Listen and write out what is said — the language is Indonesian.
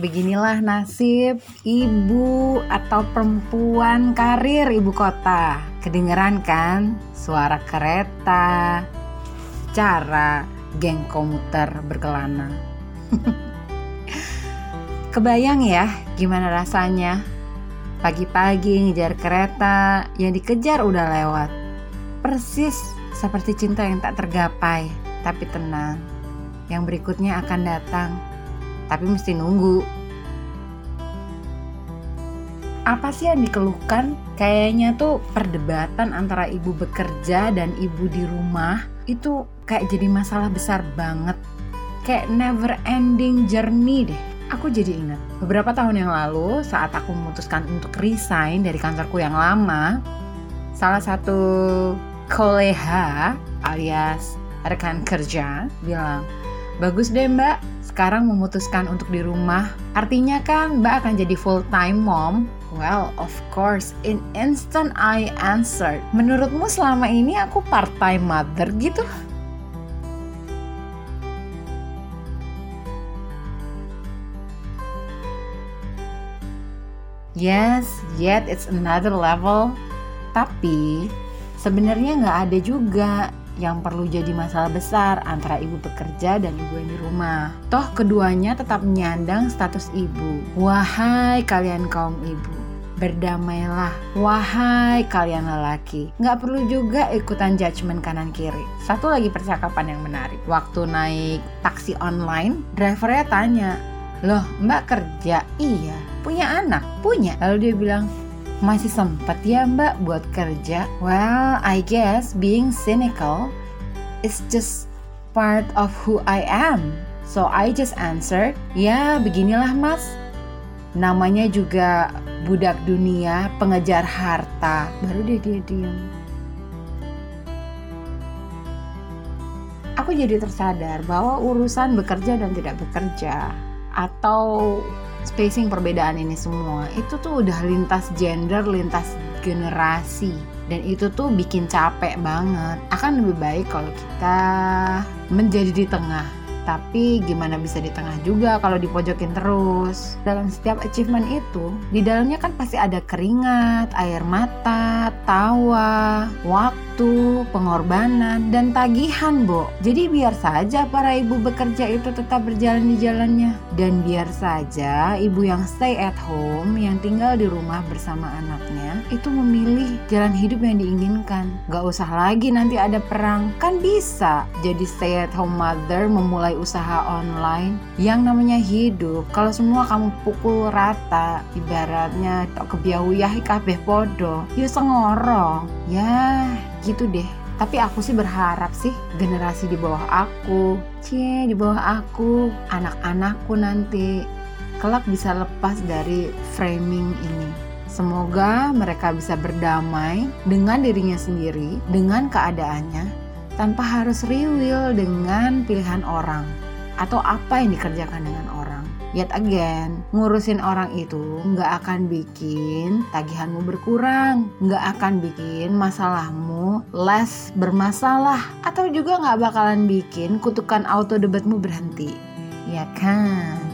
beginilah nasib ibu atau perempuan karir ibu kota. Kedengeran kan suara kereta, cara geng komuter berkelana. Kebayang ya gimana rasanya Pagi-pagi ngejar kereta yang dikejar udah lewat. Persis seperti cinta yang tak tergapai, tapi tenang. Yang berikutnya akan datang, tapi mesti nunggu. Apa sih yang dikeluhkan? Kayaknya tuh perdebatan antara ibu bekerja dan ibu di rumah itu kayak jadi masalah besar banget. Kayak never ending journey deh aku jadi ingat beberapa tahun yang lalu saat aku memutuskan untuk resign dari kantorku yang lama, salah satu koleha alias rekan kerja bilang, bagus deh mbak, sekarang memutuskan untuk di rumah. Artinya kan mbak akan jadi full time mom. Well, of course, in instant I answered. Menurutmu selama ini aku part time mother gitu? Yes, yet it's another level. Tapi sebenarnya nggak ada juga yang perlu jadi masalah besar antara ibu bekerja dan ibu yang di rumah. Toh keduanya tetap menyandang status ibu. Wahai kalian kaum ibu, berdamailah. Wahai kalian lelaki, nggak perlu juga ikutan judgement kanan kiri. Satu lagi percakapan yang menarik. Waktu naik taksi online, drivernya tanya, Loh, mbak kerja? Iya. Punya anak? Punya. Lalu dia bilang, masih sempat ya mbak buat kerja? Well, I guess being cynical is just part of who I am. So I just answer, ya beginilah mas. Namanya juga budak dunia, pengejar harta. Baru dia dia diam. Aku jadi tersadar bahwa urusan bekerja dan tidak bekerja atau spacing perbedaan ini semua itu tuh udah lintas gender, lintas generasi dan itu tuh bikin capek banget. Akan lebih baik kalau kita menjadi di tengah tapi gimana bisa di tengah juga kalau dipojokin terus? Dalam setiap achievement itu, di dalamnya kan pasti ada keringat, air mata, tawa, waktu, pengorbanan, dan tagihan, Bo. Jadi biar saja para ibu bekerja itu tetap berjalan di jalannya. Dan biar saja ibu yang stay at home, yang tinggal di rumah bersama anaknya, itu memilih jalan hidup yang diinginkan. Gak usah lagi nanti ada perang, kan bisa jadi stay at home mother memulai mulai usaha online yang namanya hidup. Kalau semua kamu pukul rata ibaratnya tok kebiauyah kabeh podo ya sengorong ya gitu deh. Tapi aku sih berharap sih generasi di bawah aku cie di bawah aku anak-anakku nanti kelak bisa lepas dari framing ini. Semoga mereka bisa berdamai dengan dirinya sendiri, dengan keadaannya, tanpa harus riwil dengan pilihan orang atau apa yang dikerjakan dengan orang. Yet again, ngurusin orang itu nggak akan bikin tagihanmu berkurang, nggak akan bikin masalahmu less bermasalah, atau juga nggak bakalan bikin kutukan auto debatmu berhenti. Ya kan?